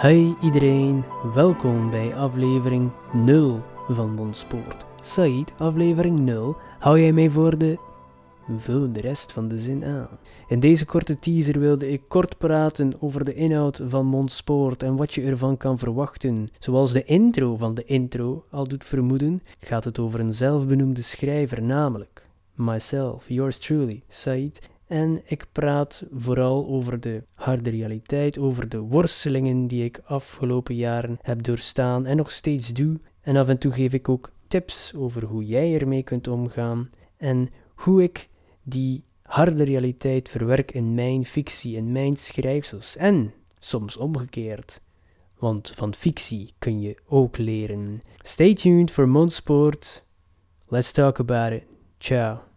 Hey iedereen, welkom bij aflevering 0 van Bondspoort. Said, aflevering 0, hou jij mij voor de... Vul de rest van de zin aan. In deze korte teaser wilde ik kort praten over de inhoud van Mondspoort en wat je ervan kan verwachten. Zoals de intro van de intro al doet vermoeden, gaat het over een zelfbenoemde schrijver, namelijk myself, yours truly, Said, en ik praat vooral over de harde realiteit, over de worstelingen die ik afgelopen jaren heb doorstaan en nog steeds doe. En af en toe geef ik ook tips over hoe jij ermee kunt omgaan en hoe ik die harde realiteit verwerk in mijn fictie, in mijn schrijfsels en soms omgekeerd. Want van fictie kun je ook leren. Stay tuned for Mondsport. Let's talk about it. Ciao.